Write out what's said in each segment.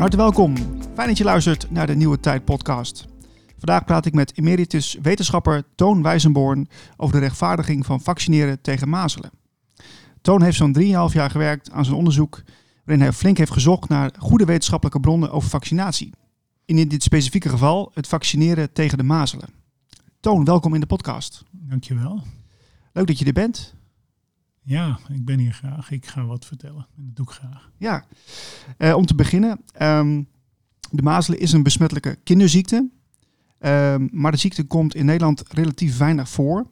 Van harte welkom. Fijn dat je luistert naar de Nieuwe Tijd podcast. Vandaag praat ik met emeritus wetenschapper Toon Wijzenborn over de rechtvaardiging van vaccineren tegen mazelen. Toon heeft zo'n 3,5 jaar gewerkt aan zijn onderzoek waarin hij flink heeft gezocht naar goede wetenschappelijke bronnen over vaccinatie. In dit specifieke geval het vaccineren tegen de mazelen. Toon, welkom in de podcast. Dankjewel. Leuk dat je er bent. Ja, ik ben hier graag. Ik ga wat vertellen. En dat doe ik graag. Ja, uh, om te beginnen. Um, de mazelen is een besmettelijke kinderziekte. Um, maar de ziekte komt in Nederland relatief weinig voor.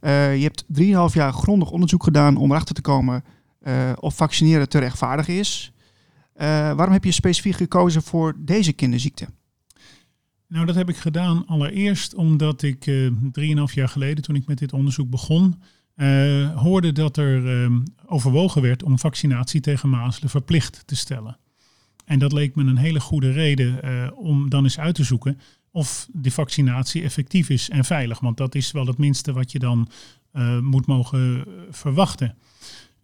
Uh, je hebt 3,5 jaar grondig onderzoek gedaan om erachter te komen uh, of vaccineren te rechtvaardig is. waarom heb je specifiek gekozen voor deze kinderziekte? Nou, dat heb ik gedaan allereerst omdat ik 3,5 jaar geleden, toen ik met dit onderzoek begon, uh, hoorde dat er uh, overwogen werd om vaccinatie tegen mazelen verplicht te stellen. En dat leek me een hele goede reden uh, om dan eens uit te zoeken of die vaccinatie effectief is en veilig. Want dat is wel het minste wat je dan moet mogen verwachten.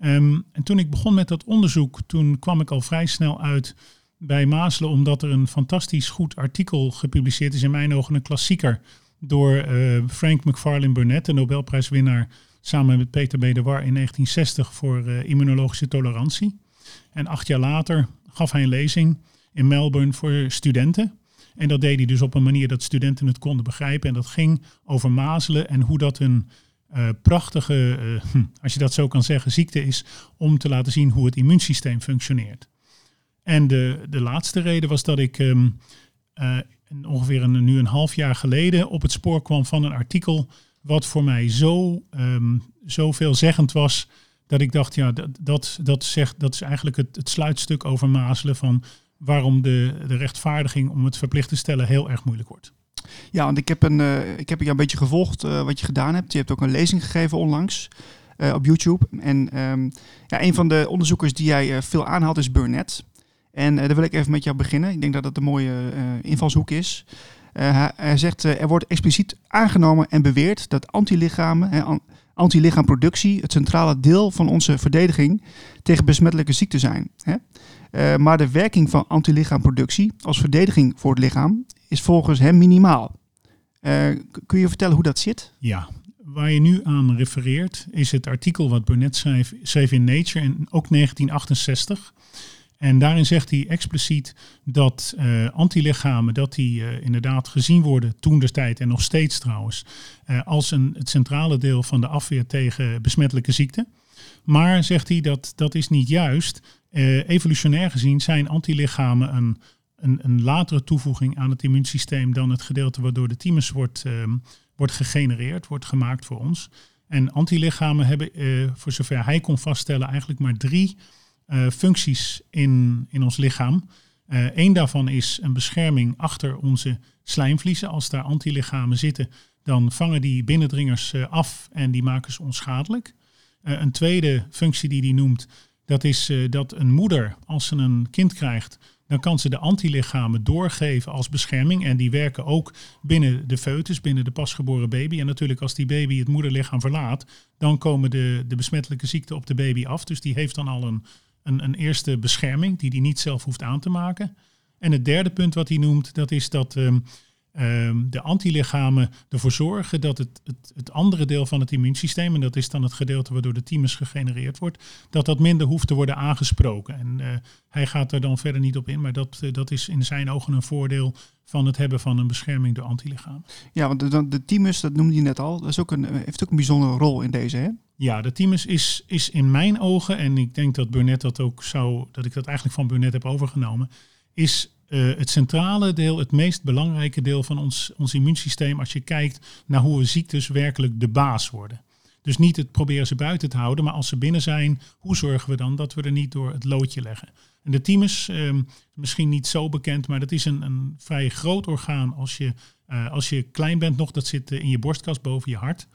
Um, en toen ik begon met dat onderzoek, toen kwam ik al vrij snel uit bij mazelen, omdat er een fantastisch goed artikel gepubliceerd is, in mijn ogen een klassieker, door Frank McFarlane Burnett, de Nobelprijswinnaar samen met Peter Bedewar in 1960 voor uh, immunologische tolerantie. En acht jaar later gaf hij een lezing in Melbourne voor studenten. En dat deed hij dus op een manier dat studenten het konden begrijpen. En dat ging over mazelen en hoe dat een uh, prachtige, uh, als je dat zo kan zeggen, ziekte is om te laten zien hoe het immuunsysteem functioneert. En de, de laatste reden was dat ik uh, ongeveer een, nu een half jaar geleden op het spoor kwam van een artikel wat voor mij zo, um, zo veelzeggend was, dat ik dacht, ja, dat, dat, dat, zegt, dat is eigenlijk het, het sluitstuk over mazelen van waarom de, de rechtvaardiging om het verplicht te stellen heel erg moeilijk wordt. Ja, want ik heb, een, uh, ik heb je een beetje gevolgd uh, wat je gedaan hebt. Je hebt ook een lezing gegeven onlangs uh, op YouTube. En um, ja, een van de onderzoekers die jij veel aanhaalt is Burnett. En daar wil ik even met jou beginnen. Ik denk dat dat een mooie invalshoek is. Uh, hij, zegt, uh, er wordt expliciet aangenomen en beweerd dat antilichamen, antilichaamproductie het centrale deel van onze verdediging tegen besmettelijke ziekten zijn. Hè? Uh, maar de werking van antilichaamproductie als verdediging voor het lichaam is volgens hem minimaal. kun je vertellen hoe dat zit? Ja, waar je nu aan refereert is het artikel wat Burnett schreef, schreef in Nature in ook 1968. En daarin zegt hij expliciet dat uh, antilichamen, dat die uh, inderdaad gezien worden toen de tijd en nog steeds trouwens, uh, als een, het centrale deel van de afweer tegen besmettelijke ziekten. Maar zegt hij dat dat is niet juist. evolutionair gezien zijn antilichamen een, een, een, latere toevoeging aan het immuunsysteem dan het gedeelte waardoor de thymus wordt, ehm, wordt gegenereerd, wordt gemaakt voor ons. En antilichamen hebben, voor zover hij kon vaststellen, eigenlijk maar drie uh, functies in, in ons lichaam. Eén daarvan is een bescherming achter onze slijmvliezen. Als daar antilichamen zitten, dan vangen die binnendringers uh, af en die maken ze onschadelijk. een tweede functie die hij noemt, dat is dat een moeder, als ze een kind krijgt, dan kan ze de antilichamen doorgeven als bescherming. En die werken ook binnen de foetus, binnen de pasgeboren baby. En natuurlijk als die baby het moederlichaam verlaat, dan komen de, de besmettelijke ziekten op de baby af. Dus die heeft dan al een een, een eerste bescherming die hij niet zelf hoeft aan te maken. En het derde punt wat hij noemt, dat is dat um, um, de antilichamen ervoor zorgen dat het, het, het, andere deel van het immuunsysteem, en dat is dan het gedeelte waardoor de thymus gegenereerd wordt, dat dat minder hoeft te worden aangesproken. En uh, hij gaat er dan verder niet op in, maar dat, uh, dat is in zijn ogen een voordeel van het hebben van een bescherming door antilichamen. Ja, want de, de thymus, dat noemde je net al, dat is ook een, heeft ook een bijzondere rol in deze, hè? Ja, de thymus is, is in mijn ogen, en ik denk dat Burnett dat ook zou, dat ik dat eigenlijk van Burnett heb overgenomen, is uh, het centrale deel, het meest belangrijke deel van ons, ons immuunsysteem als je kijkt naar hoe we ziektes werkelijk de baas worden. Dus niet het proberen ze buiten te houden, maar als ze binnen zijn, hoe zorgen we dan dat we er niet door het loodje leggen? De thymus, uh, misschien niet zo bekend, maar dat is een, een vrij groot orgaan als je, uh, als je klein bent nog. Dat zit in je borstkas boven je hart.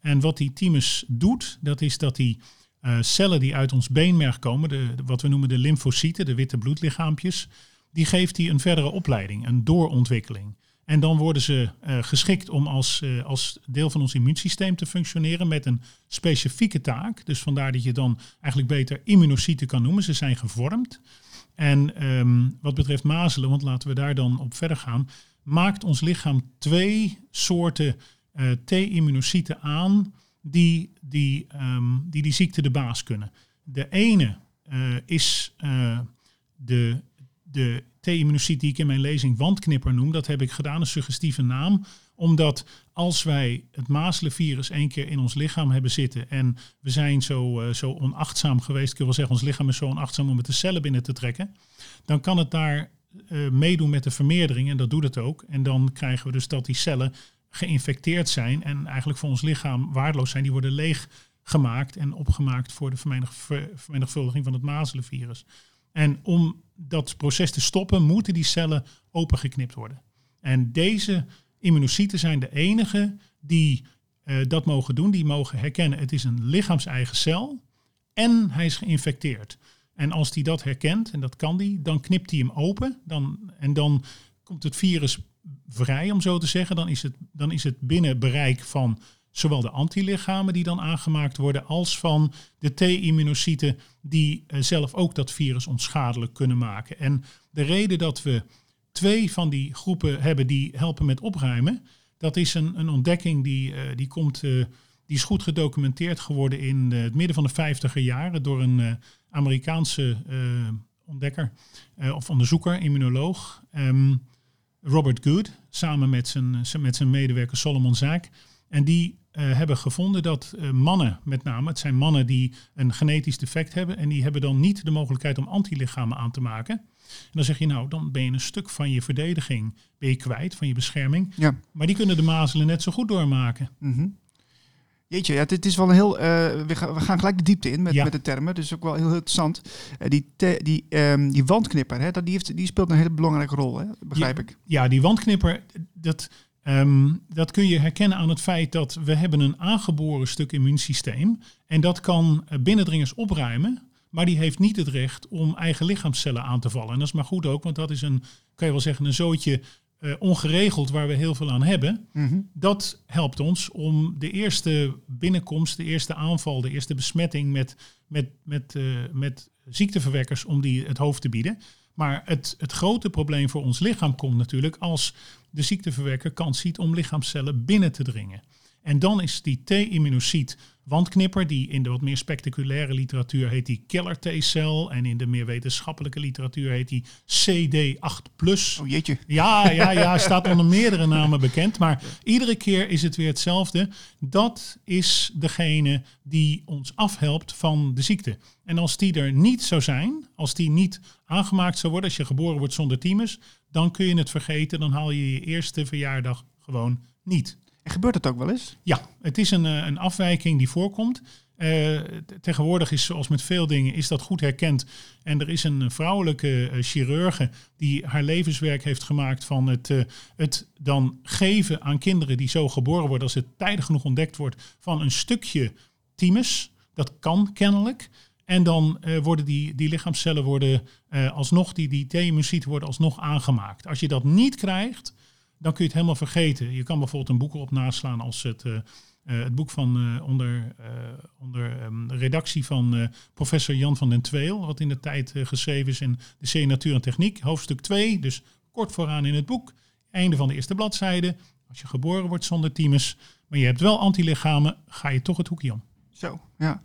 En wat die thymus doet, dat is dat die uh, cellen die uit ons beenmerg komen, de, wat we noemen de lymfocyten, de witte bloedlichaampjes, die geeft hij een verdere opleiding, een doorontwikkeling. En dan worden ze uh, geschikt om als, uh, als deel van ons immuunsysteem te functioneren met een specifieke taak. Dus vandaar dat je dan eigenlijk beter immunocyten kan noemen. Ze zijn gevormd. En ehm, wat betreft mazelen, want laten we daar dan op verder gaan, maakt ons lichaam twee soorten uh, T-immunocyten aan die die, ehm, die die ziekte de baas kunnen. De ene is de, de T-immunocyte die ik in mijn lezing wandknipper noem. Dat heb ik gedaan, een suggestieve naam. Omdat als wij het mazelenvirus één keer in ons lichaam hebben zitten en we zijn zo, uh, zo onachtzaam geweest, ik wil wel zeggen, ons lichaam is zo onachtzaam om het de cellen binnen te trekken, dan kan het daar meedoen met de vermeerdering en dat doet het ook. En dan krijgen we dus dat die cellen geïnfecteerd zijn en eigenlijk voor ons lichaam waardeloos zijn. Die worden leeg gemaakt en opgemaakt voor de vermenigvuldiging van het mazelenvirus. En om dat proces te stoppen, moeten die cellen opengeknipt worden. En deze immunocyten zijn de enige die uh, dat mogen doen. Die mogen herkennen, het is een lichaams-eigen cel en hij is geïnfecteerd. En als die dat herkent, en dat kan die, dan knipt hij hem open. Dan, en dan komt het virus vrij, om zo te zeggen. Dan is het, dan is het binnen bereik van zowel de antilichamen die dan aangemaakt worden, als van de T-immunocyten die uh, zelf ook dat virus onschadelijk kunnen maken. En de reden dat we twee van die groepen hebben die helpen met opruimen, dat is een, een ontdekking die, uh, die, komt, uh, die is goed gedocumenteerd geworden in het midden van de vijftiger jaren door een Amerikaanse ontdekker of onderzoeker, immunoloog. Um, Robert Good, samen met zijn, met zijn medewerker Solomon Zaak. En die uh, hebben gevonden dat uh, mannen, met name, het zijn mannen die een genetisch defect hebben en die hebben dan niet de mogelijkheid om antilichamen aan te maken. En dan zeg je nou, dan ben je een stuk van je verdediging ben je kwijt, van je bescherming. Ja. Maar die kunnen de mazelen net zo goed doormaken. Mm -hmm. Jeetje, ja, dit is wel een heel. Uh, we, gaan, we, gaan, gelijk de diepte in met, ja. met de termen. Dus ook wel heel, interessant. Uh, die, te, die, um, die wandknipper, hè, dat, die, heeft, die speelt een hele belangrijke rol, hè, begrijp ja, ik. Ja, die wandknipper, dat, um, dat kun je herkennen aan het feit dat we hebben een aangeboren stuk immuunsysteem. En dat kan binnendringers opruimen. Maar die heeft niet het recht om eigen lichaamscellen aan te vallen. En dat is maar goed ook, want dat is een, kan je wel zeggen, een zootje uh, ongeregeld waar we heel veel aan hebben. Mm -hmm. Dat helpt ons om de eerste binnenkomst, de eerste aanval, de eerste besmetting met, met, met, uh, met ziekteverwekkers, om die het hoofd te bieden. Maar het, het grote probleem voor ons lichaam komt natuurlijk als de ziekteverwekker kans ziet om lichaamscellen binnen te dringen. En dan is die T-immunocyt wandknipper, die in de wat meer spectaculaire literatuur heet die killer T-cel. En in de meer wetenschappelijke literatuur heet die CD8+. Oh jeetje. Ja, ja, ja, staat onder meerdere namen bekend. Maar iedere keer is het weer hetzelfde. Dat is degene die ons afhelpt van de ziekte. En als die er niet zou zijn, als die niet aangemaakt zou worden, als je geboren wordt zonder thymus, dan kun je het vergeten. Dan haal je je eerste verjaardag gewoon niet. En gebeurt het ook wel eens? Ja, het is een, een afwijking die voorkomt. Uh, tegenwoordig is, zoals met veel dingen, is dat goed herkend. En er is een vrouwelijke uh, chirurge die haar levenswerk heeft gemaakt van het, het dan geven aan kinderen die zo geboren worden, als het tijdig genoeg ontdekt wordt, van een stukje thymus. Dat kan kennelijk. En dan worden die, die lichaamscellen worden alsnog, die, die T-immunocyten worden alsnog aangemaakt. Als je dat niet krijgt, dan kun je het helemaal vergeten. Je kan bijvoorbeeld een boek op naslaan als het, uh, uh, het boek van uh, onder, onder de redactie van professor Jan van den Tweel, wat in de tijd geschreven is in de C Natuur en Techniek, hoofdstuk 2, dus kort vooraan in het boek, einde van de eerste bladzijde. Als je geboren wordt zonder thymus, maar je hebt wel antilichamen, ga je toch het hoekje om. Zo, ja.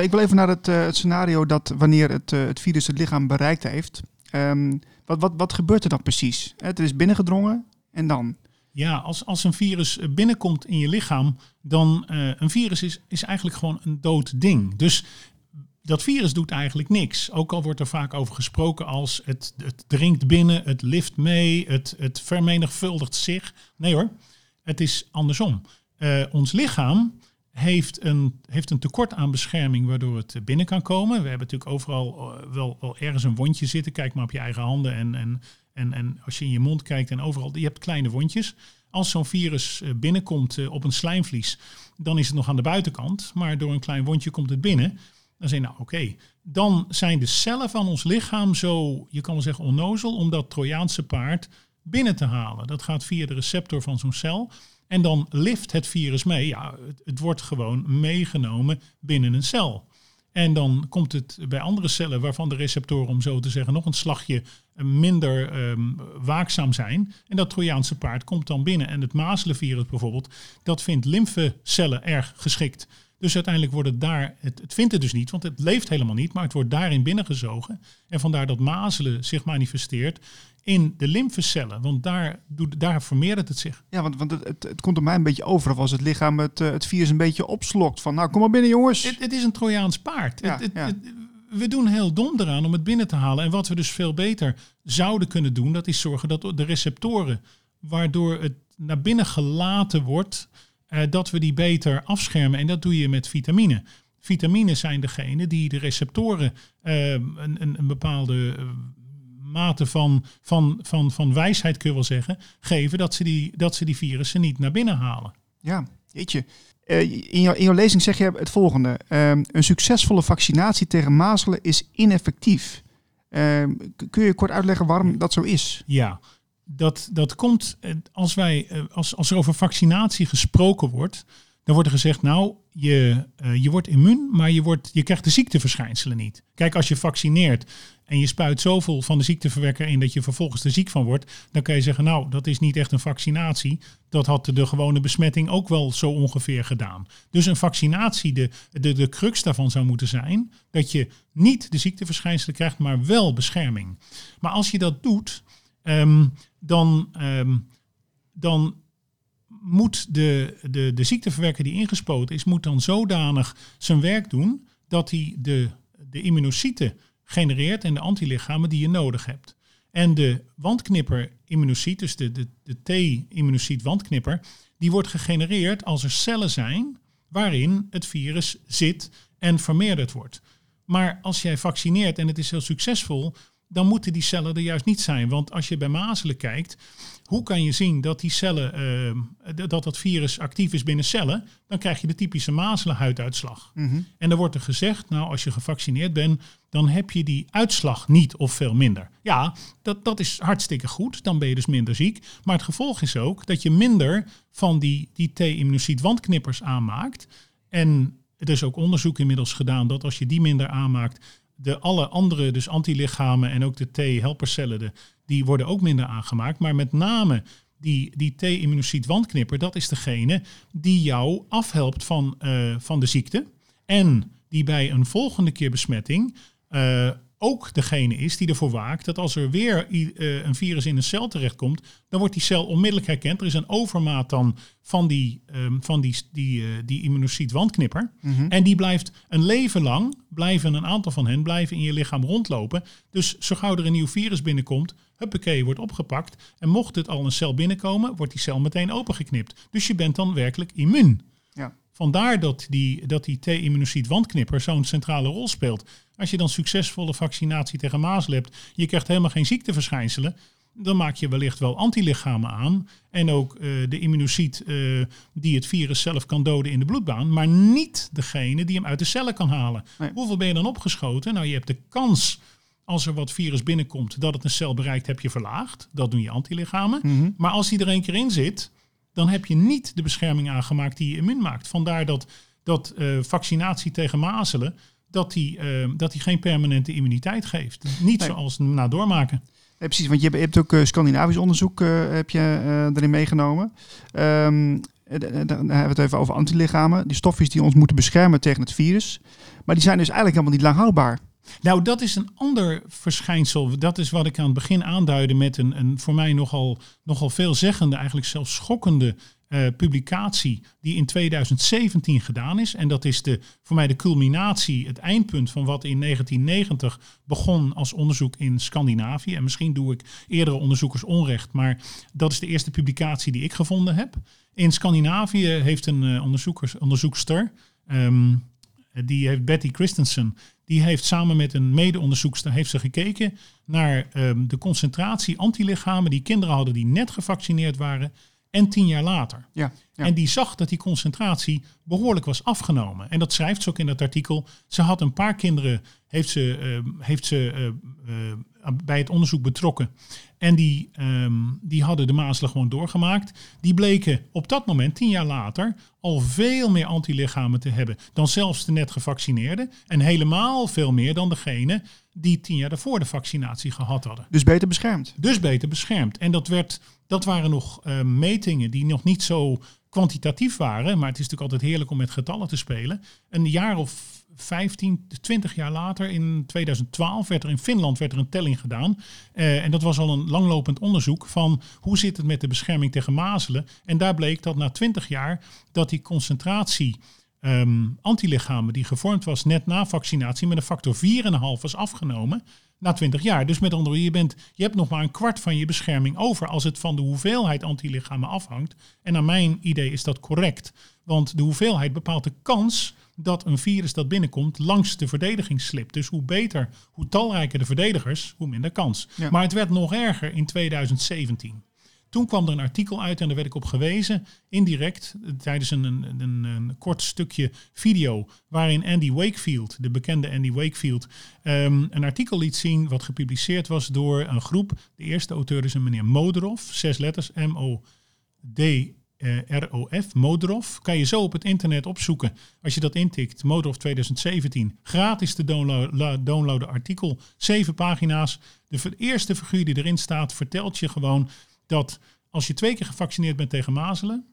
ik wil even naar het, het scenario dat wanneer het, het virus het lichaam bereikt heeft. Um, wat, wat, wat gebeurt er dan precies? Het is binnengedrongen, en dan? Ja, als, als een virus binnenkomt in je lichaam, dan uh, een virus is, is eigenlijk gewoon een dood ding. Dus dat virus doet eigenlijk niks. Ook al wordt er vaak over gesproken als het, het dringt binnen, het lift mee, het, het vermenigvuldigt zich. Nee hoor, het is andersom. Uh, ons lichaam heeft een, heeft een tekort aan bescherming waardoor het binnen kan komen. We hebben natuurlijk overal uh, wel, wel ergens een wondje zitten. Kijk maar op je eigen handen en, en en, en als je in je mond kijkt en overal, je hebt kleine wondjes. Als zo'n virus eh, binnenkomt eh, op een slijmvlies, dan is het nog aan de buitenkant. Maar door een klein wondje komt het binnen. Dan zeg je, nou oké, dan zijn de cellen van ons lichaam zo, je kan wel zeggen onnozel, om dat Trojaanse paard binnen te halen. Dat gaat via de receptor van zo'n cel. En dan lift het virus mee. Ja, het, wordt gewoon meegenomen binnen een cel. En dan komt het bij andere cellen waarvan de receptoren, om zo te zeggen, nog een slagje minder ehm, waakzaam zijn. En dat Trojaanse paard komt dan binnen. En het mazelenvirus bijvoorbeeld, dat vindt lymfecellen erg geschikt. Dus uiteindelijk wordt het daar, het, het, vindt het dus niet, want het leeft helemaal niet, maar het wordt daarin binnengezogen. En vandaar dat mazelen zich manifesteert in de lymfecellen, want daar, daar vermeerdert het zich. Ja, want, want het, het, het komt op mij een beetje over als het lichaam het, eh, het virus een beetje opslokt. Van nou, kom maar binnen jongens. Het, het is een Trojaans paard. Ja, ja. we doen heel dom eraan om het binnen te halen. En wat we dus veel beter zouden kunnen doen, dat is zorgen dat de receptoren, waardoor het naar binnen gelaten wordt, eh, dat we die beter afschermen. En dat doe je met vitamine. Vitamine zijn degene die de receptoren uh, een, een, een, bepaalde uh, mate van, van, van, van wijsheid, kun je wel zeggen, geven dat ze die, dat ze die virussen niet naar binnen halen. Ja, weet je. in, jouw, in jouw lezing zeg je het volgende. Ehm, een succesvolle vaccinatie tegen mazelen is ineffectief. Ehm, kun je kort uitleggen waarom dat zo is? Ja, dat, dat komt eh, als, wij, eh, als, als er over vaccinatie gesproken wordt, dan wordt er gezegd, nou, je, uh, je wordt immuun, maar je, wordt, je krijgt de ziekteverschijnselen niet. Kijk, als je vaccineert en je spuit zoveel van de ziekteverwekker in dat je vervolgens er ziek van wordt, dan kan je zeggen, nou, dat is niet echt een vaccinatie. Dat had de gewone besmetting ook wel zo ongeveer gedaan. Dus een vaccinatie, de, de, de crux daarvan zou moeten zijn dat je niet de ziekteverschijnselen krijgt, maar wel bescherming. Maar als je dat doet, Ehm, dan, ehm, dan moet de, de, de ziekteverwerker die ingespoten is, moet dan zodanig zijn werk doen dat hij de, de genereert en de antilichamen die je nodig hebt. En de wandknipper immunocyt, dus de, de, de T-immunocyt wandknipper, die wordt gegenereerd als er cellen zijn waarin het virus zit en vermeerderd wordt. Maar als jij vaccineert en het is heel succesvol, dan moeten die cellen er juist niet zijn. Want als je bij mazelen kijkt, hoe kan je zien dat die cellen, uh, dat dat virus actief is binnen cellen? Dan krijg je de typische mazelenhuiduitslag. Mm En dan wordt er gezegd, nou als je gevaccineerd bent, dan heb je die uitslag niet of veel minder. Ja, dat, dat is hartstikke goed, dan ben je dus minder ziek. Maar het gevolg is ook dat je minder van die, die T-immunocyt wandknippers aanmaakt. En er is ook onderzoek inmiddels gedaan dat als je die minder aanmaakt, de alle andere, dus antilichamen en ook de T-helpercellen, die worden ook minder aangemaakt. Maar met name die, die T-immunocyt wandknipper, dat is degene die jou afhelpt van, uh, van de ziekte. En die bij een volgende keer besmetting uh, ook degene is die ervoor waakt dat als er weer uh, een virus in een cel terechtkomt, dan wordt die cel onmiddellijk herkend. Er is een overmaat dan van die, um, van die, die, uh, die immunocyt wandknipper. Mm -hmm. En die blijft een leven lang, blijven een aantal van hen blijven in je lichaam rondlopen. Dus zo gauw er een nieuw virus binnenkomt, huppakee, wordt opgepakt. En mocht het al een cel binnenkomen, wordt die cel meteen opengeknipt. Dus je bent dan werkelijk immuun. Ja. Vandaar dat die, dat die T-immunocyt wandknipper zo'n centrale rol speelt. Als je dan succesvolle vaccinatie tegen mazelen hebt, je krijgt helemaal geen ziekteverschijnselen, dan maak je wellicht wel antilichamen aan. En ook uh, de immunocyt uh, die het virus zelf kan doden in de bloedbaan, maar niet degene die hem uit de cellen kan halen. Nee. Hoeveel ben je dan opgeschoten? Nou, je hebt de kans als er wat virus binnenkomt dat het een cel bereikt, heb je verlaagd. Dat doen je antilichamen. Mm -hmm. Maar als die er één keer in zit, dan heb je niet de bescherming aangemaakt die je immuun maakt. Vandaar dat, dat uh, vaccinatie tegen mazelen, dat die, uh, dat die geen permanente immuniteit geeft. Niet nee. zoals na doormaken. Nee, precies, want je hebt, ook uh, Scandinavisch onderzoek uh, heb je, erin meegenomen. Um, dan hebben we het even over antilichamen. Die stofjes die ons moeten beschermen tegen het virus. Maar die zijn dus eigenlijk helemaal niet lang houdbaar. Nou, dat is een ander verschijnsel. Dat is wat ik aan het begin aanduidde met een, een voor mij nogal, nogal veelzeggende, eigenlijk zelfs schokkende uh, publicatie die in 2017 gedaan is. En dat is de, voor mij de culminatie, het eindpunt van wat in 1990 begon als onderzoek in Scandinavië. En misschien doe ik eerdere onderzoekers onrecht, maar dat is de eerste publicatie die ik gevonden heb. In Scandinavië heeft een uh, onderzoekster, um, die heeft Betty Christensen, die heeft samen met een mede-onderzoekster heeft ze gekeken naar um, de concentratie antilichamen die kinderen hadden die net gevaccineerd waren en tien jaar later. Ja, En die zag dat die concentratie behoorlijk was afgenomen. En dat schrijft ze ook in dat artikel. Ze had een paar kinderen, heeft ze, uh, heeft ze uh, bij het onderzoek betrokken. En die, ehm, die hadden de mazelen gewoon doorgemaakt. Die bleken op dat moment, tien jaar later, al veel meer antilichamen te hebben dan zelfs de net gevaccineerden. En helemaal veel meer dan degene die tien jaar daarvoor de vaccinatie gehad hadden. Dus beter beschermd. Dus beter beschermd. En dat, werd, dat waren nog uh, metingen die nog niet zo kwantitatief waren. Maar het is natuurlijk altijd heerlijk om met getallen te spelen. Een jaar of 15, 20 jaar later, in 2012, werd er in Finland werd er een telling gedaan. Uh, en dat was al een langlopend onderzoek van hoe zit het met de bescherming tegen mazelen. En daar bleek dat na 20 jaar dat die concentratie um, antilichamen die gevormd was net na vaccinatie met een factor 4,5 was afgenomen na 20 jaar. Dus met andere woorden, je, bent, je hebt nog maar een kwart van je bescherming over als het van de hoeveelheid antilichamen afhangt. En naar mijn idee is dat correct. Want de hoeveelheid bepaalt de kans dat een virus dat binnenkomt langs de verdediging slipt. Dus hoe beter, hoe talrijker de verdedigers, hoe minder kans. Maar het werd nog erger in 2017. Toen kwam er een artikel uit en daar werd ik op gewezen, indirect, tijdens een, een, een, een kort stukje video, waarin Andy Wakefield, de bekende Andy Wakefield, um, een artikel liet zien wat gepubliceerd was door een groep. De eerste auteur is een meneer Moderov, zes letters, M-O-D. ROF, Modrov, kan je zo op het internet opzoeken. Als je dat intikt, Modrov 2017, gratis te downloaden artikel, zeven pagina's. De eerste figuur die erin staat vertelt je gewoon dat als je twee keer gevaccineerd bent tegen mazelen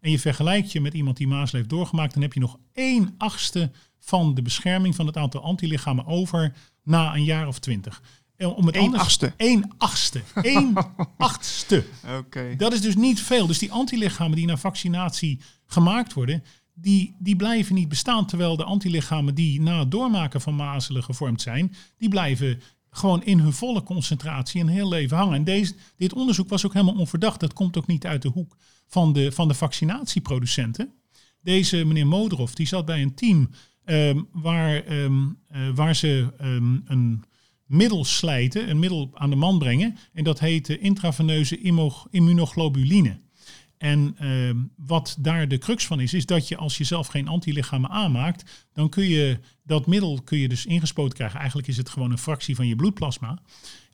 en je vergelijkt je met iemand die mazelen heeft doorgemaakt, dan heb je nog één achtste van de bescherming van het aantal antilichamen over na een jaar of twintig. Om het Eén achtste. Eén achtste. Eén achtste. Oké. Dat is dus niet veel. Dus die antilichamen die na vaccinatie gemaakt worden, die, die blijven niet bestaan. Terwijl de antilichamen die na het doormaken van mazelen gevormd zijn, die blijven gewoon in hun volle concentratie een heel leven hangen. En deze, dit onderzoek was ook helemaal onverdacht. Dat komt ook niet uit de hoek van de, van de vaccinatieproducenten. Deze meneer Moderov, die zat bij een team um, waar, um, uh, waar ze um, een middel slijten, een middel aan de man brengen. En dat heet intraveneuze immunoglobuline. En uh, wat daar de crux van is, is dat je als je zelf geen antilichamen aanmaakt, dan kun je dat middel kun je dus ingespoten krijgen. Eigenlijk is het gewoon een fractie van je bloedplasma.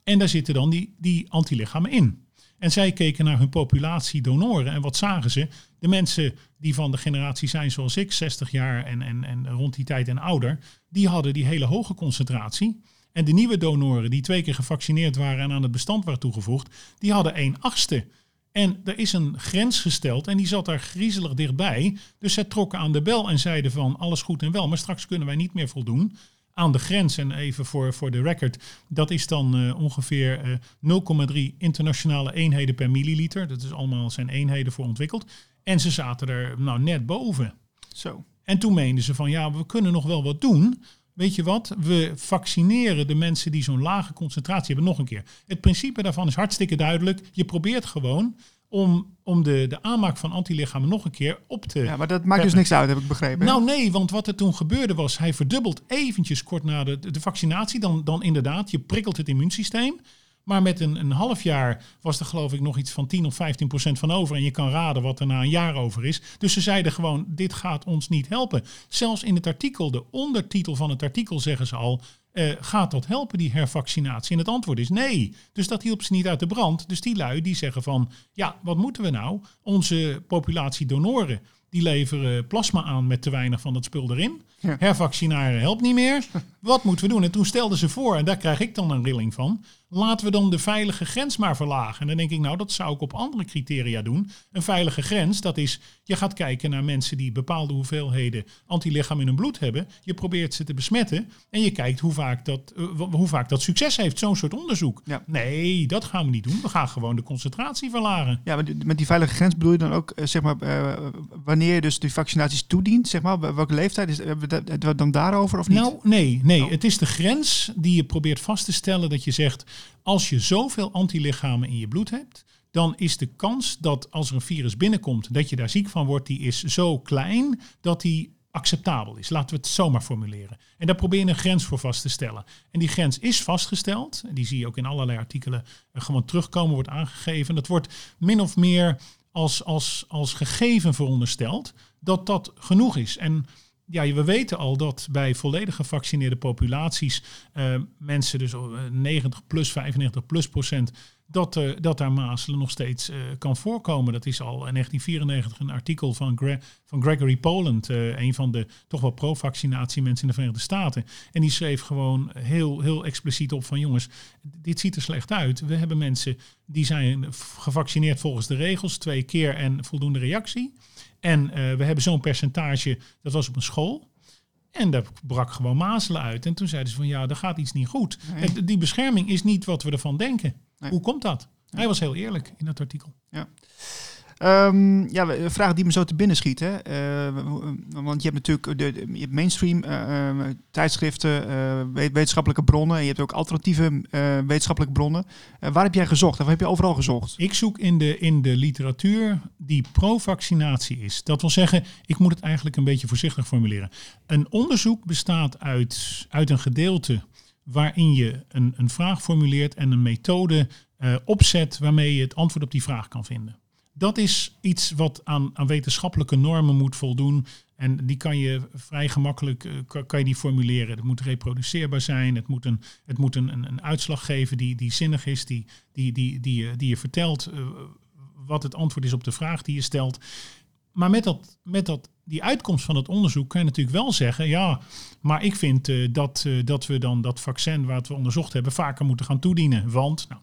En daar zitten dan die, die antilichamen in. En zij keken naar hun populatie donoren. En wat zagen ze? De mensen die van de generatie zijn zoals ik, 60 jaar en, en, en rond die tijd en ouder, die hadden die hele hoge concentratie. En de nieuwe donoren die twee keer gevaccineerd waren en aan het bestand waren toegevoegd, die hadden een achtste. En er is een grens gesteld en die zat daar griezelig dichtbij. Dus zij trokken aan de bel en zeiden van alles goed en wel, maar straks kunnen wij niet meer voldoen aan de grens. En even voor, voor de record, dat is dan uh, ongeveer uh, 0,3 internationale eenheden per milliliter. Dat is allemaal zijn eenheden voor ontwikkeld. En ze zaten er nou net boven. Zo. En toen meenden ze van ja, we kunnen nog wel wat doen. Weet je wat? We vaccineren de mensen die zo'n lage concentratie hebben nog een keer. Het principe daarvan is hartstikke duidelijk. Je probeert gewoon om, om de, de aanmaak van antilichamen nog een keer op te. Ja, maar dat maakt dus niks uit, heb ik begrepen. Nou nee, want wat er toen gebeurde was, hij verdubbelt eventjes kort na de, de vaccinatie. Dan, dan inderdaad, je prikkelt het immuunsysteem. Maar met een, een half jaar was er geloof ik nog iets van 10 of 15 procent van over. En je kan raden wat er na een jaar over is. Dus ze zeiden gewoon, dit gaat ons niet helpen. Zelfs in het artikel, de ondertitel van het artikel zeggen ze al... Uh, gaat dat helpen, die hervaccinatie? En het antwoord is nee. Dus dat hielp ze niet uit de brand. Dus die lui die zeggen van, ja, wat moeten we nou? Onze populatie donoren, die leveren plasma aan met te weinig van dat spul erin. Ja. Hervaccinaren helpt niet meer. Wat moeten we doen? En toen stelden ze voor, en daar krijg ik dan een rilling van. Laten we dan de veilige grens maar verlagen. En dan denk ik, nou, dat zou ik op andere criteria doen. Een veilige grens, dat is, je gaat kijken naar mensen die bepaalde hoeveelheden antilichaam in hun bloed hebben. Je probeert ze te besmetten. En je kijkt hoe vaak dat, uh, hoe vaak dat succes heeft, zo'n soort onderzoek. Ja. Nee, dat gaan we niet doen. We gaan gewoon de concentratie verlagen. Ja, maar met die veilige grens bedoel je dan ook, zeg maar, uh, wanneer je dus die vaccinaties toedient, zeg maar, welke leeftijd is, hebben we het dan daarover of niet? Nou, nee, nee. Oh. Het is de grens die je probeert vast te stellen dat je zegt, als je zoveel antilichamen in je bloed hebt, dan is de kans dat als er een virus binnenkomt, dat je daar ziek van wordt, die is zo klein dat die acceptabel is. Laten we het zomaar formuleren. En daar probeer je een grens voor vast te stellen. En die grens is vastgesteld. Die zie je ook in allerlei artikelen gewoon terugkomen, wordt aangegeven. Dat wordt min of meer als, als, als gegeven verondersteld dat dat genoeg is. En ja, we weten al dat bij volledig gevaccineerde populaties uh, mensen, dus 90 plus, 95 plus procent, dat, uh, dat daar mazelen nog steeds kan voorkomen. Dat is al in 1994 een artikel van, van Gregory Poland, een van de toch wel pro-vaccinatie mensen in de Verenigde Staten. En die schreef gewoon heel, heel expliciet op van jongens, dit ziet er slecht uit. We hebben mensen die zijn gevaccineerd volgens de regels, twee keer en voldoende reactie. En uh, we hebben zo'n percentage, dat was op een school. En daar brak gewoon mazelen uit. En toen zeiden ze van ja, er gaat iets niet goed. Nee. Die bescherming is niet wat we ervan denken. Nee. Hoe komt dat? Hij was heel eerlijk in dat artikel. Ja. Um, ja, een vraag die me zo te binnen schiet. Hè? Uh, want je hebt natuurlijk de, je hebt mainstream uh, tijdschriften, wetenschappelijke bronnen. En je hebt ook alternatieve wetenschappelijke bronnen. waar heb jij gezocht? Of heb je overal gezocht? Ik zoek in de, in de literatuur die pro-vaccinatie is. Dat wil zeggen, ik moet het eigenlijk een beetje voorzichtig formuleren. Een onderzoek bestaat uit, uit een gedeelte waarin je een, een vraag formuleert en een methode opzet waarmee je het antwoord op die vraag kan vinden dat is iets wat aan, aan wetenschappelijke normen moet voldoen. En die kan je vrij gemakkelijk uh, kan, je die formuleren. Het moet reproduceerbaar zijn. Het moet een, het moet een, een, uitslag geven die, die zinnig is, die, die, die, die, die, die je vertelt uh, wat het antwoord is op de vraag die je stelt. Maar met, dat, met dat, die uitkomst van het onderzoek kan je natuurlijk wel zeggen, ja, maar ik vind uh, dat, dat we dan dat vaccin wat we onderzocht hebben vaker moeten gaan toedienen. Want nou,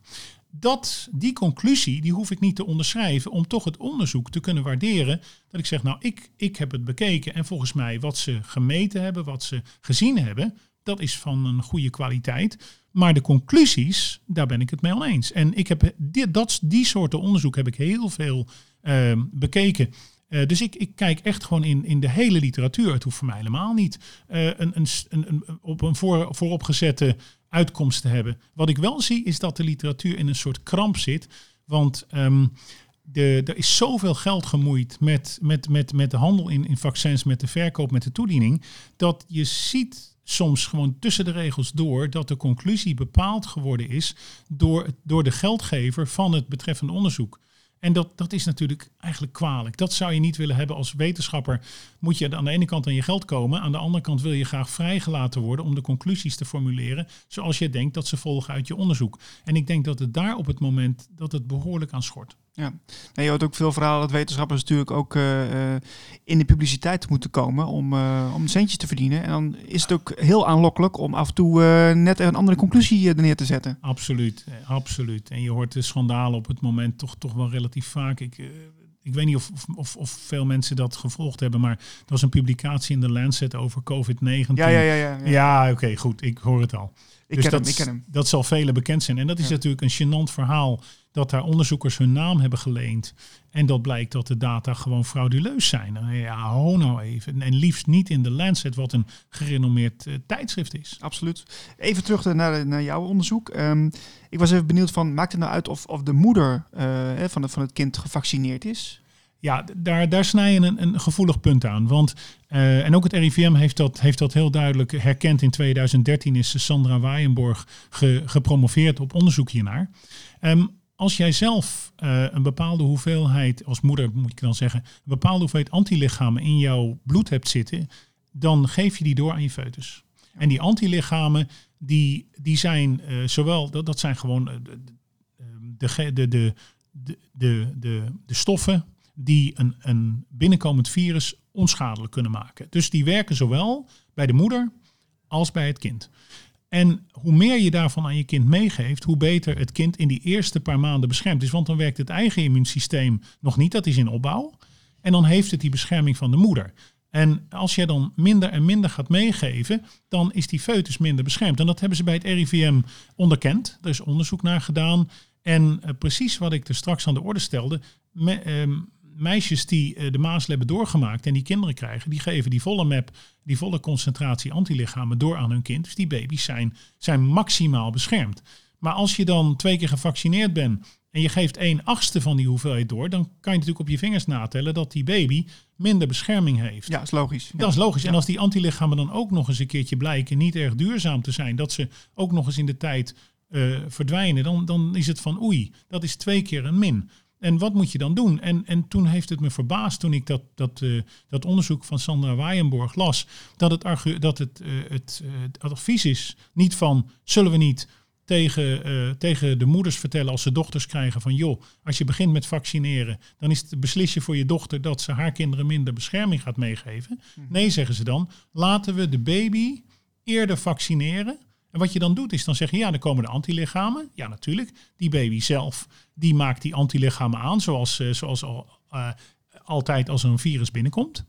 dat, die conclusie die hoef ik niet te onderschrijven om toch het onderzoek te kunnen waarderen. Dat ik zeg, nou, ik, ik heb het bekeken en volgens mij wat ze gemeten hebben, wat ze gezien hebben, dat is van een goede kwaliteit. Maar de conclusies, daar ben ik het mee oneens. En ik heb die, dat, die soorten onderzoek heb ik heel veel uh, bekeken. Uh, dus ik, ik, kijk echt gewoon in, in de hele literatuur. Het hoeft voor mij helemaal niet uh, een, een, een, op een voor, vooropgezette uitkomst te hebben. Wat ik wel zie is dat de literatuur in een soort kramp zit. Want um, de, er is zoveel geld gemoeid met, met, met, met de handel in, in vaccins, met de verkoop, met de toediening. Dat je ziet soms gewoon tussen de regels door dat de conclusie bepaald geworden is door, door de geldgever van het betreffende onderzoek. En dat, dat is natuurlijk eigenlijk kwalijk. Dat zou je niet willen hebben als wetenschapper. Moet je aan de ene kant aan je geld komen. Aan de andere kant wil je graag vrijgelaten worden om de conclusies te formuleren. Zoals je denkt dat ze volgen uit je onderzoek. En ik denk dat het daar op het moment dat het behoorlijk aan schort. Ja, nou, je hoort ook veel verhalen dat wetenschappers natuurlijk ook uh, in de publiciteit moeten komen om, uh, om centjes te verdienen. En dan is het ook heel aanlokkelijk om af en toe net een andere conclusie neer te zetten. Absoluut, absoluut. En je hoort de schandalen op het moment toch, toch wel relatief vaak. Ik, ik weet niet of, of, of, veel mensen dat gevolgd hebben, maar er was een publicatie in de Lancet over COVID-19. Ja, ja, ja. Ja, ja. ja oké, goed, ik hoor het al. Ik dus ken dat, hem, ik ken hem. Dat zal velen bekend zijn. En dat is natuurlijk een gênant verhaal dat daar onderzoekers hun naam hebben geleend. En dat blijkt dat de data gewoon frauduleus zijn. Ja, ho nou even. En liefst niet in de Lancet, wat een gerenommeerd uh, tijdschrift is. Absoluut. Even terug naar, naar jouw onderzoek. Um, ik was even benieuwd van, maakt het nou uit of, of de moeder uh, van, het, van het kind gevaccineerd is? Ja, daar, daar snij je een, een gevoelig punt aan. Want, uh, en ook het RIVM heeft dat, heeft dat heel duidelijk herkend. In 2013 is Sandra Waaienborg ge, gepromoveerd op onderzoek hiernaar. Um, als jij zelf uh, een bepaalde hoeveelheid, als moeder moet ik dan zeggen, een bepaalde hoeveelheid antilichamen in jouw bloed hebt zitten, dan geef je die door aan je foetus. En die antilichamen, die, die zijn uh, zowel, dat, dat zijn gewoon de, de, de, de, de, de stoffen die een, een binnenkomend virus onschadelijk kunnen maken. Dus die werken zowel bij de moeder als bij het kind. En hoe meer je daarvan aan je kind meegeeft, hoe beter het kind in die eerste paar maanden beschermd is. Want dan werkt het eigen immuunsysteem nog niet, dat is in opbouw. En dan heeft het die bescherming van de moeder. En als je dan minder en minder gaat meegeven, dan is die foetus minder beschermd. En dat hebben ze bij het RIVM onderkend. Er is onderzoek naar gedaan. En uh, precies wat ik er straks aan de orde stelde, uh, meisjes die uh, de mazelen hebben doorgemaakt en die kinderen krijgen, die geven die volle map, die volle concentratie antilichamen door aan hun kind. Dus die baby's zijn, zijn maximaal beschermd. Maar als je dan twee keer gevaccineerd bent en je geeft een achtste van die hoeveelheid door, dan kan je natuurlijk op je vingers natellen dat die baby minder bescherming heeft. Ja, dat is logisch. Dat is logisch. En als die antilichamen dan ook nog eens een keertje blijken niet erg duurzaam te zijn, dat ze ook nog eens in de tijd uh, verdwijnen, dan, dan is het van oei, dat is twee keer een min. En wat moet je dan doen? En, en toen heeft het me verbaasd toen ik dat, dat, eh, dat onderzoek van Sandra Waaienborg las. Dat het, argu- dat het, eh, het, eh, het advies is niet van zullen we niet tegen, tegen de moeders vertellen als ze dochters krijgen van joh, als je begint met vaccineren, dan is het beslis je voor je dochter dat ze haar kinderen minder bescherming gaat meegeven. Nee, zeggen ze dan, laten we de baby eerder vaccineren. En wat je dan doet is dan zeg je ja, dan komen de antilichamen. Ja, natuurlijk. Die baby zelf, die maakt die antilichamen aan, zoals, eh, zoals al, eh, altijd als een virus binnenkomt.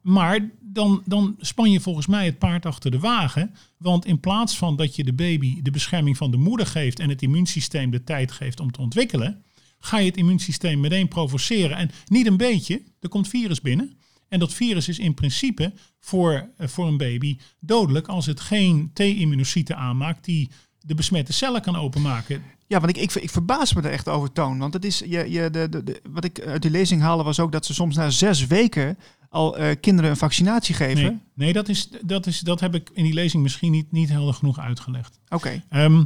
Maar dan, dan span je volgens mij het paard achter de wagen. Want in plaats van dat je de baby de bescherming van de moeder geeft en het immuunsysteem de tijd geeft om te ontwikkelen, ga je het immuunsysteem meteen provoceren. En niet een beetje, er komt virus binnen. En dat virus is in principe voor, eh, voor een baby dodelijk als het geen T-immunocyten aanmaakt die de besmette cellen kan openmaken. Ja, want ik, ik, ik verbaas me er echt over, Toon. Want het is, je, je, de, de, de- wat ik uit die lezing haalde was ook dat ze soms na zes weken al eh, kinderen een vaccinatie geven. Nee, nee dat, is, dat, is, dat heb ik in die lezing misschien niet, niet helder genoeg uitgelegd. Oké. Ehm,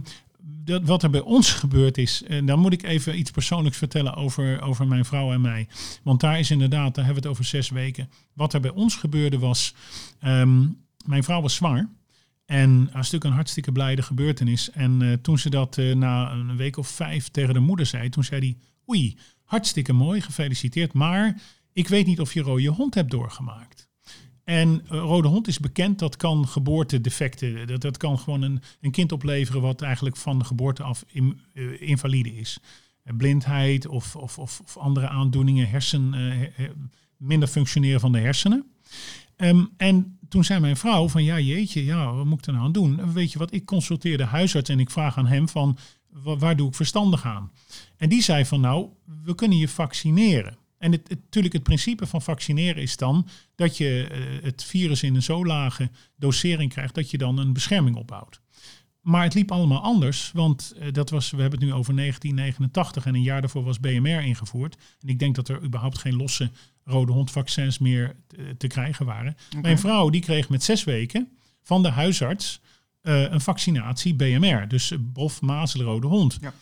wat er bij ons gebeurd is, en dan moet ik even iets persoonlijks vertellen over, over mijn vrouw en mij. Want daar is inderdaad, daar hebben we het over zes weken. Wat er bij ons gebeurde was, ehm, mijn vrouw was zwanger. En dat is natuurlijk een hartstikke blijde gebeurtenis. En eh, toen ze dat eh, na een week of vijf tegen de moeder zei, toen zei hij, oei, hartstikke mooi, gefeliciteerd. Maar ik weet niet of je rode hond hebt doorgemaakt. En eh, rode hond is bekend, dat kan geboortedefecten, dat, dat kan gewoon een, een kind opleveren wat eigenlijk van de geboorte af eh, invalide is. Eh, blindheid of, of, of, andere aandoeningen, hersen, he- he- minder functioneren van de hersenen. Ehm, en toen zei mijn vrouw van ja jeetje, ja, wat moet ik er nou aan doen? En Weet je wat, ik consulteer de huisarts en ik vraag aan hem van wa- waar doe ik verstandig aan? En die zei van nou, we kunnen je vaccineren. En het, het, natuurlijk het principe van vaccineren is dan dat je eh, het virus in een zo lage dosering krijgt dat je dan een bescherming opbouwt. Maar het liep allemaal anders, want eh, dat was, we hebben het nu over 1989 en een jaar daarvoor was BMR ingevoerd. En ik denk dat er überhaupt geen losse rode hondvaccins meer te, te krijgen waren. Mijn vrouw die kreeg met zes weken van de huisarts eh, een vaccinatie BMR, dus bof, mazelen, rode hond. Ja.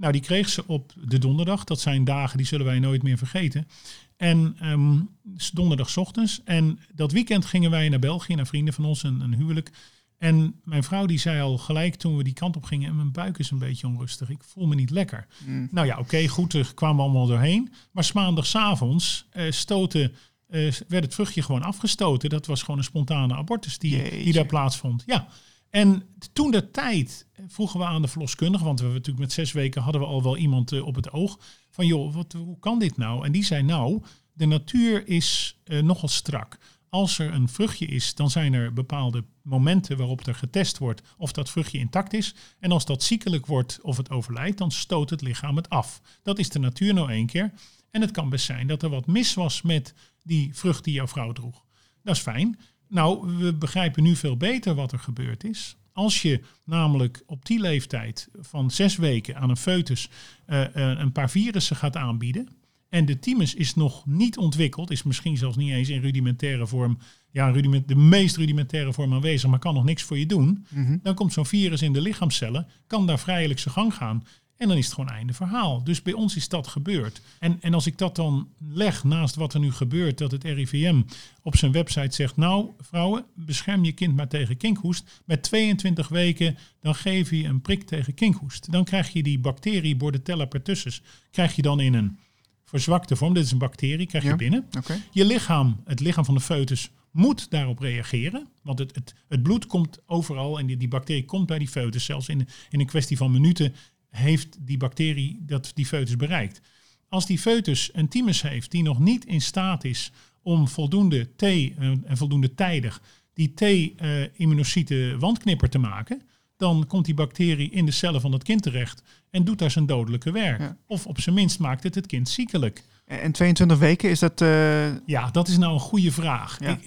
Nou, die kreeg ze op de donderdag. Dat zijn dagen die zullen wij nooit meer vergeten. En ehm, s- donderdag 's ochtends. En dat weekend gingen wij naar België, naar vrienden van ons, een, een huwelijk. En mijn vrouw die zei al gelijk toen we die kant op gingen, mijn buik is een beetje onrustig. Ik voel me niet lekker. Mm. Nou ja, oké, goed, er kwamen we allemaal doorheen. Maar maandagavonds stoten, eh, werd het vruchtje gewoon afgestoten. Dat was gewoon een spontane abortus die, die daar plaatsvond. Ja. En toen de tijd vroegen we aan de verloskundige, want we natuurlijk met zes weken hadden we al wel iemand eh, op het oog. Van joh, wat, hoe kan dit nou? En die zei nou, de natuur is eh, nogal strak. Als er een vruchtje is, dan zijn er bepaalde momenten waarop er getest wordt of dat vruchtje intact is. En als dat ziekelijk wordt of het overlijdt, dan stoot het lichaam het af. Dat is de natuur nou één keer. En het kan best zijn dat er wat mis was met die vrucht die jouw vrouw droeg. Dat is fijn. Nou, we begrijpen nu veel beter wat er gebeurd is. Als je namelijk op die leeftijd van zes weken aan een foetus eh, eh, een paar virussen gaat aanbieden. En de thymus is nog niet ontwikkeld, is misschien zelfs niet eens in rudimentaire vorm, ja, rudiment, de meest rudimentaire vorm aanwezig, maar kan nog niks voor je doen. Mhm. Dan komt zo'n virus in de lichaamcellen, kan daar vrijelijk zijn gang gaan. En dan is het gewoon einde verhaal. Dus bij ons is dat gebeurd. En, en als ik dat dan leg naast wat er nu gebeurt, dat het RIVM op zijn website zegt, nou vrouwen, bescherm je kind maar tegen kinkhoest. Met 22 weken, dan geef je een prik tegen kinkhoest. Dan krijg je die bacterie Bordetella pertussis, krijg je dan in een verzwakte vorm. Dit is een bacterie, krijg je Ja. binnen. Je lichaam, het lichaam van de foetus, moet daarop reageren. Want het, het, het bloed komt overal en die, die bacterie komt bij die foetus. Zelfs in, in een kwestie van minuten heeft die bacterie dat die foetus bereikt. Als die foetus een thymus heeft die nog niet in staat is om voldoende T eh, en voldoende tijdig die T-immunocyte wandknipper te maken, dan komt die bacterie in de cellen van het kind terecht en doet daar zijn dodelijke werk. Ja. Of op zijn minst maakt het het kind ziekelijk. En 22 weken, is dat... eh, Ja, dat is nou een goede vraag. Ja.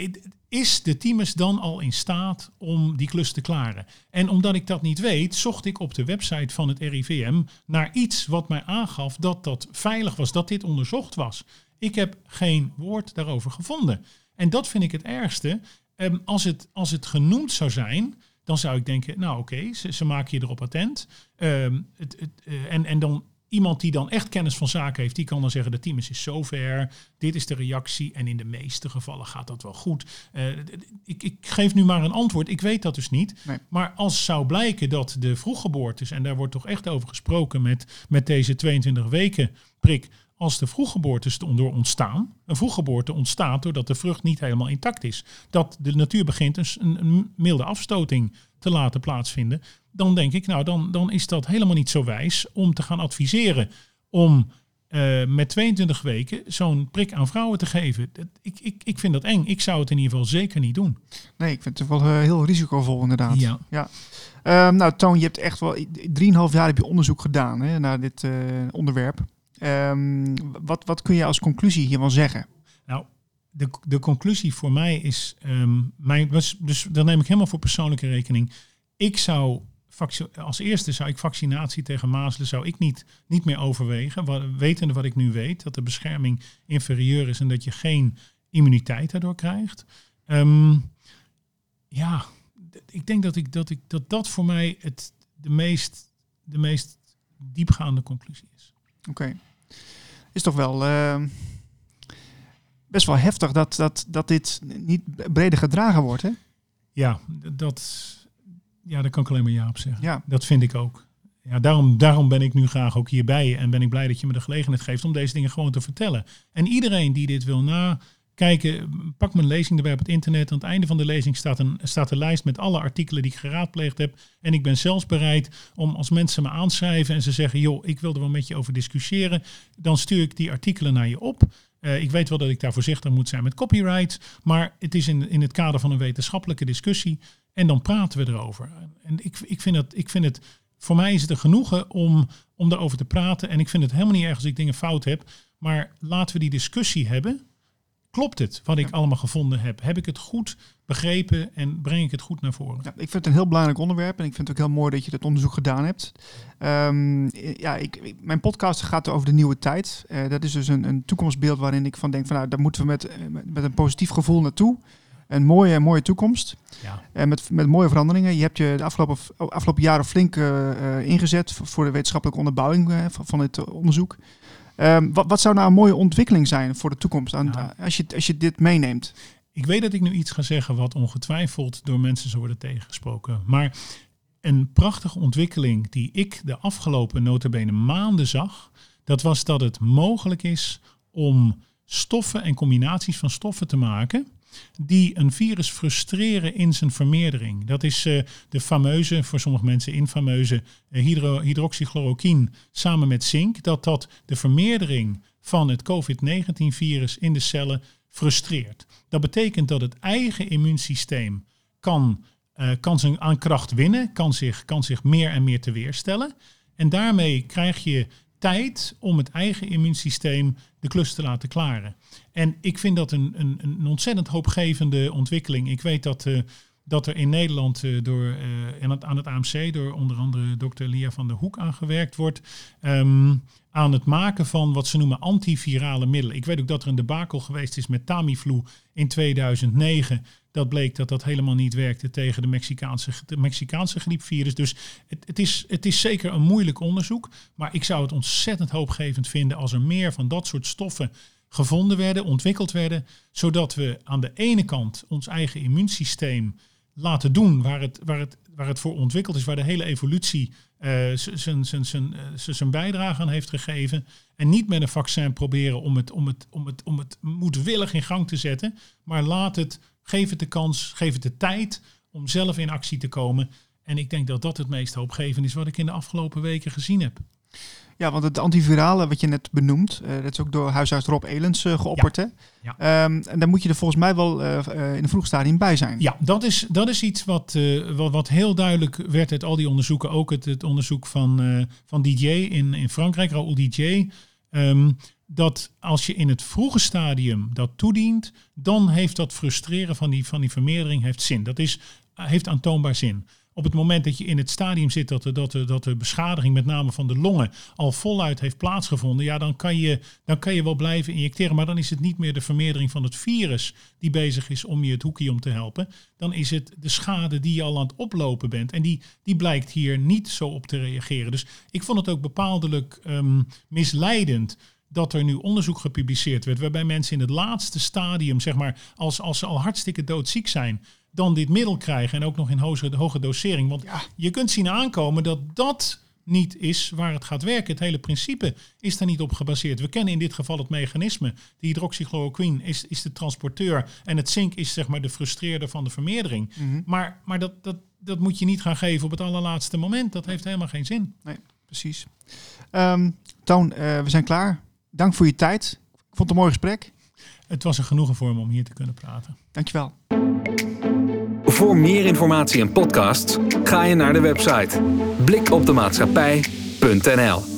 Is de thymus dan al in staat om die klus te klaren? En omdat ik dat niet weet, zocht ik op de website van het RIVM naar iets wat mij aangaf dat dat veilig was, dat dit onderzocht was. Ik heb geen woord daarover gevonden. En dat vind ik het ergste. Ehm, als, het, als het genoemd zou zijn, dan zou ik denken, nou oké, ze, ze maken je erop attent. Ehm, het, het, eh, en, en dan iemand die dan echt kennis van zaken heeft, die kan dan zeggen, de team is zover, dit is de reactie en in de meeste gevallen gaat dat wel goed. Uh, ik, ik, geef nu maar een antwoord, ik weet dat dus niet. Nee. Maar als zou blijken dat de vroeggeboortes, en daar wordt toch echt over gesproken met, met deze 22 weken prik, als de vroeggeboortes door ontstaan. Een vroeggeboorte ontstaat doordat de vrucht niet helemaal intact is. Dat de natuur begint een, een milde afstoting te laten plaatsvinden. Dan denk ik, nou, dan, dan is dat helemaal niet zo wijs om te gaan adviseren om uh, met 22 weken zo'n prik aan vrouwen te geven. Ik, ik, ik vind dat eng. Ik zou het in ieder geval zeker niet doen. Nee, ik vind het wel uh, heel risicovol inderdaad. Ja. ja. Um, nou, Toon, je hebt echt wel 3,5 jaar heb je onderzoek gedaan hè, naar dit uh, onderwerp. Um, wat, wat kun je als conclusie hiervan zeggen? Nou, de, de conclusie voor mij is, um, mijn, dus, dus dat neem ik helemaal voor persoonlijke rekening. Ik zou als eerste zou ik vaccinatie tegen mazelen zou ik niet, niet meer overwegen. Wat, wetende wat ik nu weet, dat de bescherming inferieur is en dat je geen immuniteit daardoor krijgt. Um, ja, ik denk dat, ik, dat, ik, dat dat voor mij het, de, meest, de meest diepgaande conclusie is. Oké. Is toch wel uh, best wel heftig dat, dat, dat dit niet breder gedragen wordt, hè? Ja, dat ja, daar kan ik alleen maar ja op zeggen. Ja. Dat vind ik ook. Ja, daarom, daarom ben ik nu graag ook hierbij en ben ik blij dat je me de gelegenheid geeft om deze dingen gewoon te vertellen. En iedereen die dit wil nakijken, pak mijn lezing erbij op het internet. Aan het einde van de lezing staat een, staat een lijst met alle artikelen die ik geraadpleegd heb. En ik ben zelfs bereid om als mensen me aanschrijven en ze zeggen, joh, ik wil er wel met je over discussiëren, dan stuur ik die artikelen naar je op. Uh, ik weet wel dat ik daar voorzichtig moet zijn met copyright, maar het is in, in het kader van een wetenschappelijke discussie. En dan praten we erover. En ik, ik, vind, dat, ik vind het, voor mij is het een genoegen om, om daarover te praten. En ik vind het helemaal niet erg als ik dingen fout heb. Maar laten we die discussie hebben. Klopt het wat ik allemaal gevonden heb? Heb ik het goed begrepen en breng ik het goed naar voren? Ja, ik vind het een heel belangrijk onderwerp en ik vind het ook heel mooi dat je dat onderzoek gedaan hebt. Um, ja, ik, mijn podcast gaat over de nieuwe tijd. Uh, dat is dus een, een toekomstbeeld waarin ik van denk van nou, daar moeten we met, met een positief gevoel naartoe een mooie, mooie toekomst. Ja. En met, met mooie veranderingen. Je hebt je de afgelopen, afgelopen jaren flink uh, ingezet voor de wetenschappelijke onderbouwing van het onderzoek. Um, wat, wat zou nou een mooie ontwikkeling zijn voor de toekomst aan, als, je, als je dit meeneemt? Ik weet dat ik nu iets ga zeggen wat ongetwijfeld door mensen zou worden tegengesproken. Maar een prachtige ontwikkeling die ik de afgelopen notabene maanden zag, dat was dat het mogelijk is om stoffen en combinaties van stoffen te maken die een virus frustreren in zijn vermeerdering. Dat is uh, de fameuze, voor sommige mensen infameuze, hydro hydroxychloroquine samen met zink, dat dat de vermeerdering van het COVID-19-virus in de cellen frustreert. Dat betekent dat het eigen immuunsysteem kan, uh, kan zijn aan kracht winnen, kan zich, kan zich meer en meer te weerstellen. En daarmee krijg je tijd om het eigen immuunsysteem de klus te laten klaren. En ik vind dat een, een, een ontzettend hoopgevende ontwikkeling. Ik weet dat, uh, dat er in Nederland uh, door, uh, aan het AMC door onder andere dokter Lia van der Hoek aangewerkt wordt. Um, aan het maken van wat ze noemen antivirale middelen. Ik weet ook dat er een debakel geweest is met Tamiflu in 2009 dat bleek dat dat helemaal niet werkte tegen de Mexicaanse, Mexicaanse griepvirus. Dus het, het, is, het is zeker een moeilijk onderzoek. Maar ik zou het ontzettend hoopgevend vinden als er meer van dat soort stoffen gevonden werden, ontwikkeld werden. Zodat we aan de ene kant ons eigen immuunsysteem laten doen waar het, waar het, waar het voor ontwikkeld is, waar de hele evolutie uh, zijn bijdrage aan heeft gegeven. En niet met een vaccin proberen om het, om, het, om, het, om het moedwillig in gang te zetten. Maar laat het Geef het de kans, geef het de tijd om zelf in actie te komen. En ik denk dat dat het meest hoopgevend is wat ik in de afgelopen weken gezien heb. Ja, want het antivirale wat je net benoemt, uh, dat is ook door huisarts Rob Elens uh, geopperd. Ja. Ja. Um, en daar moet je er volgens mij wel uh, in een vroeg stadium bij zijn. Ja, dat is, dat is iets wat, wat, wat, heel duidelijk werd uit al die onderzoeken. Ook het, het onderzoek van, van DJ in, in Frankrijk, Raoul DJ. Um, dat als je in het vroege stadium dat toedient, dan heeft dat frustreren van die, van die vermeerdering heeft zin. Dat is, heeft aantoonbaar zin. Op het moment dat je in het stadium zit dat de, dat, dat de beschadiging met name van de longen al voluit heeft plaatsgevonden, ja, dan kan, je, dan kan je wel blijven injecteren. Maar dan is het niet meer de vermeerdering van het virus die bezig is om je het hoekje om te helpen. Dan is het de schade die je al aan het oplopen bent. En die, die blijkt hier niet zo op te reageren. Dus ik vond het ook bepaaldelijk ehm, misleidend dat er nu onderzoek gepubliceerd werd, waarbij mensen in het laatste stadium, zeg maar, als, als ze al hartstikke doodziek zijn, dan dit middel krijgen en ook nog in hoge, hoge dosering. Want je kunt zien aankomen dat dat niet is waar het gaat werken. Het hele principe is daar niet op gebaseerd. We kennen in dit geval het mechanisme. De hydroxychloroquine is, is de transporteur en het zink is zeg maar de frustreerder van de vermeerdering. Mhm. Maar, maar dat, dat, dat moet je niet gaan geven op het allerlaatste moment. Dat heeft helemaal geen zin. Nee, precies. Um, Toon, uh, we zijn klaar. Dank voor je tijd. Ik vond het een mooi gesprek. Het was een genoegen voor me om hier te kunnen praten. Dankjewel. Voor meer informatie en podcasts ga je naar de website blikopdemaatschappij.nl